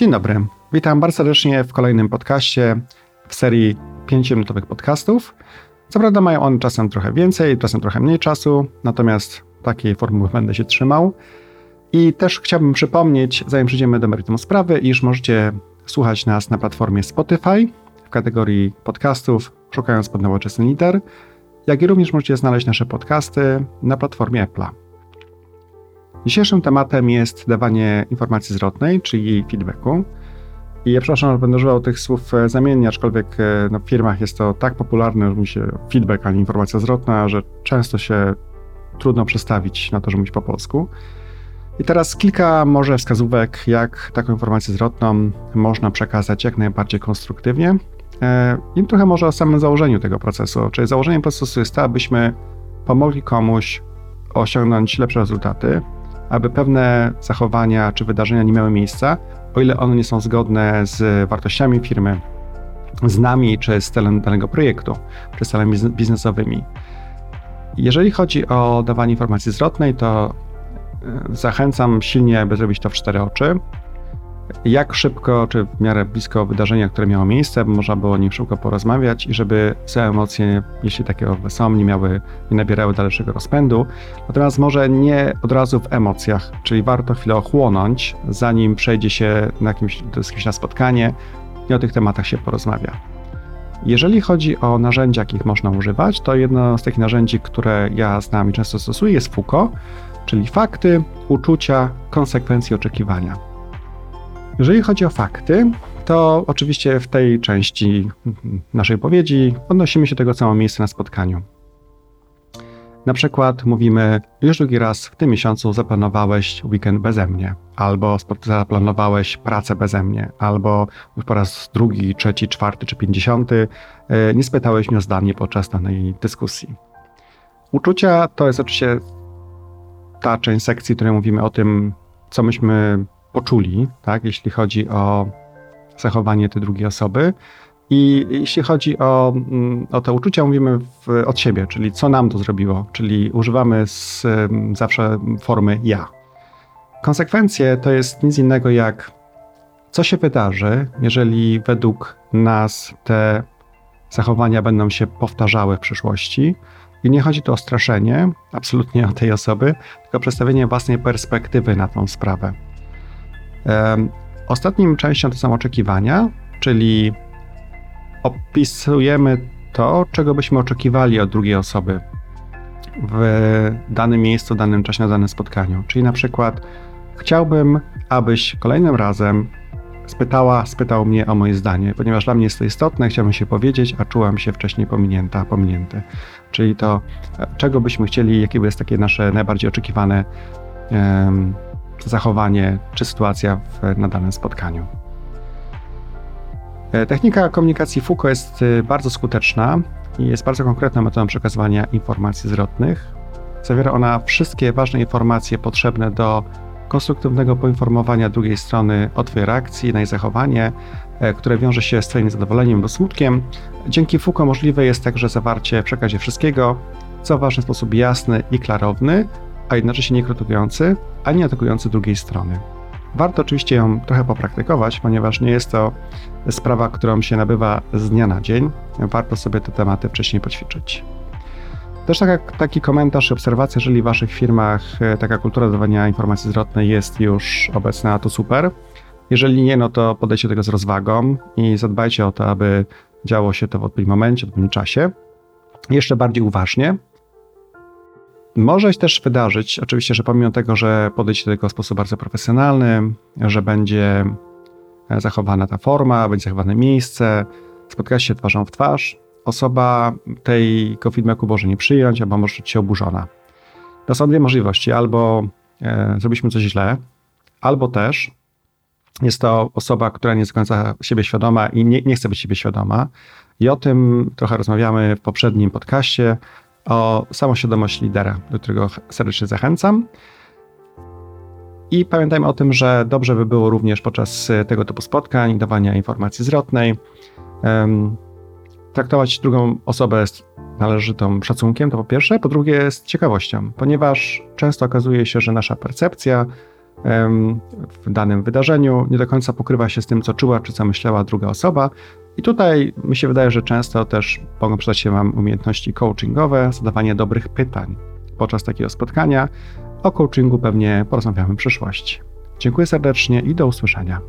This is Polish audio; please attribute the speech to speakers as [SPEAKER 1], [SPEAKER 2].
[SPEAKER 1] Dzień dobry. Witam bardzo serdecznie w kolejnym podcaście w serii 5-minutowych podcastów. Co prawda mają one czasem trochę więcej, czasem trochę mniej czasu, natomiast takiej formuły będę się trzymał. I też chciałbym przypomnieć, zanim przejdziemy do meritum sprawy, iż możecie słuchać nas na platformie Spotify w kategorii podcastów, szukając pod nowoczesny liter, jak i również możecie znaleźć nasze podcasty na platformie Apple'a. Dzisiejszym tematem jest dawanie informacji zwrotnej, czyli feedbacku. I ja przepraszam, że będę używał tych słów e, zamiennie, aczkolwiek e, no, w firmach jest to tak popularne, że się feedback, a nie informacja zwrotna, że często się trudno przestawić na to, że mówić po polsku. I teraz kilka może wskazówek, jak taką informację zwrotną można przekazać jak najbardziej konstruktywnie. E, I trochę może o samym założeniu tego procesu. Czyli założeniem procesu jest to, abyśmy pomogli komuś osiągnąć lepsze rezultaty, aby pewne zachowania czy wydarzenia nie miały miejsca, o ile one nie są zgodne z wartościami firmy, z nami czy z celem danego projektu, czy z celami biznesowymi. Jeżeli chodzi o dawanie informacji zwrotnej, to e, zachęcam silnie, aby zrobić to w cztery oczy jak szybko, czy w miarę blisko wydarzenia, które miało miejsce, można było o nich szybko porozmawiać i żeby te emocje, jeśli takie są, nie miały, nie nabierały dalszego rozpędu. Natomiast może nie od razu w emocjach, czyli warto chwilę ochłonąć, zanim przejdzie się na kimś, to jest na spotkanie i o tych tematach się porozmawia. Jeżeli chodzi o narzędzia, jakich można używać, to jedno z tych narzędzi, które ja znam i często stosuję, jest FUKO, czyli fakty, uczucia, konsekwencje, oczekiwania. Jeżeli chodzi o fakty, to oczywiście w tej części naszej powiedzi odnosimy się do tego, co ma miejsce na spotkaniu. Na przykład mówimy, już drugi raz w tym miesiącu zaplanowałeś weekend beze mnie, albo zaplanowałeś pracę beze mnie, albo już po raz drugi, trzeci, czwarty czy pięćdziesiąty e, nie spytałeś mnie o zdanie podczas danej dyskusji. Uczucia to jest oczywiście ta część sekcji, w której mówimy o tym, co myśmy poczuli, tak, jeśli chodzi o zachowanie tej drugiej osoby. I jeśli chodzi o, mm, o te uczucia, mówimy w, od siebie, czyli co nam to zrobiło, czyli używamy z, zawsze formy ja. Konsekwencje to jest nic innego jak co się wydarzy, jeżeli według nas te zachowania będą się powtarzały w przyszłości. I nie chodzi tu o straszenie absolutnie o tej osoby, tylko przedstawienie własnej perspektywy na tą sprawę. Ostatnim częścią to są oczekiwania, czyli opisujemy to, czego byśmy oczekiwali od drugiej osoby w danym miejscu, w danym czasie, na danym spotkaniu. Czyli na przykład chciałbym, abyś kolejnym razem spytała, spytał mnie o moje zdanie, ponieważ dla mnie jest to istotne, chciałbym się powiedzieć, a czułam się wcześniej pominięta, pominięty. Czyli to, czego byśmy chcieli, jakie jest takie nasze najbardziej oczekiwane um, zachowanie czy sytuacja w, na danym spotkaniu. E, technika komunikacji Foucault jest e, bardzo skuteczna i jest bardzo konkretną metodą przekazywania informacji zwrotnych. Zawiera ona wszystkie ważne informacje potrzebne do konstruktywnego poinformowania drugiej strony o Twojej reakcji na jej zachowanie, e, które wiąże się z Twoim niezadowoleniem lub smutkiem. Dzięki Foucault możliwe jest także zawarcie w przekazie wszystkiego, co w ważny sposób jasny i klarowny, a jednocześnie nie krytykujący, ani atakujący drugiej strony. Warto oczywiście ją trochę popraktykować, ponieważ nie jest to sprawa, którą się nabywa z dnia na dzień. Warto sobie te tematy wcześniej poćwiczyć. Też taka, taki komentarz i obserwacja, jeżeli w Waszych firmach e, taka kultura dawania informacji zwrotnej jest już obecna, to super. Jeżeli nie, no to podejście do tego z rozwagą i zadbajcie o to, aby działo się to w odpowiednim momencie, w odpowiednim czasie. Jeszcze bardziej uważnie, może się też wydarzyć, oczywiście, że pomimo tego, że podejdzie do tego w sposób bardzo profesjonalny, że będzie zachowana ta forma, będzie zachowane miejsce, spotkać się twarzą w twarz, osoba tej feedbacku może nie przyjąć, albo może czuć się oburzona. To są dwie możliwości. Albo e, zrobiliśmy coś źle, albo też jest to osoba, która nie jest do końca siebie świadoma i nie, nie chce być siebie świadoma. I o tym trochę rozmawiamy w poprzednim podcaście o samoświadomość lidera, do którego serdecznie zachęcam. I pamiętajmy o tym, że dobrze by było również podczas tego typu spotkań, dawania informacji zwrotnej, um, traktować drugą osobę z należytym szacunkiem, to po pierwsze, po drugie z ciekawością, ponieważ często okazuje się, że nasza percepcja w danym wydarzeniu nie do końca pokrywa się z tym, co czuła czy co myślała druga osoba. I tutaj mi się wydaje, że często też mogą przydać się Wam umiejętności coachingowe, zadawanie dobrych pytań podczas takiego spotkania. O coachingu pewnie porozmawiamy w przyszłości. Dziękuję serdecznie i do usłyszenia.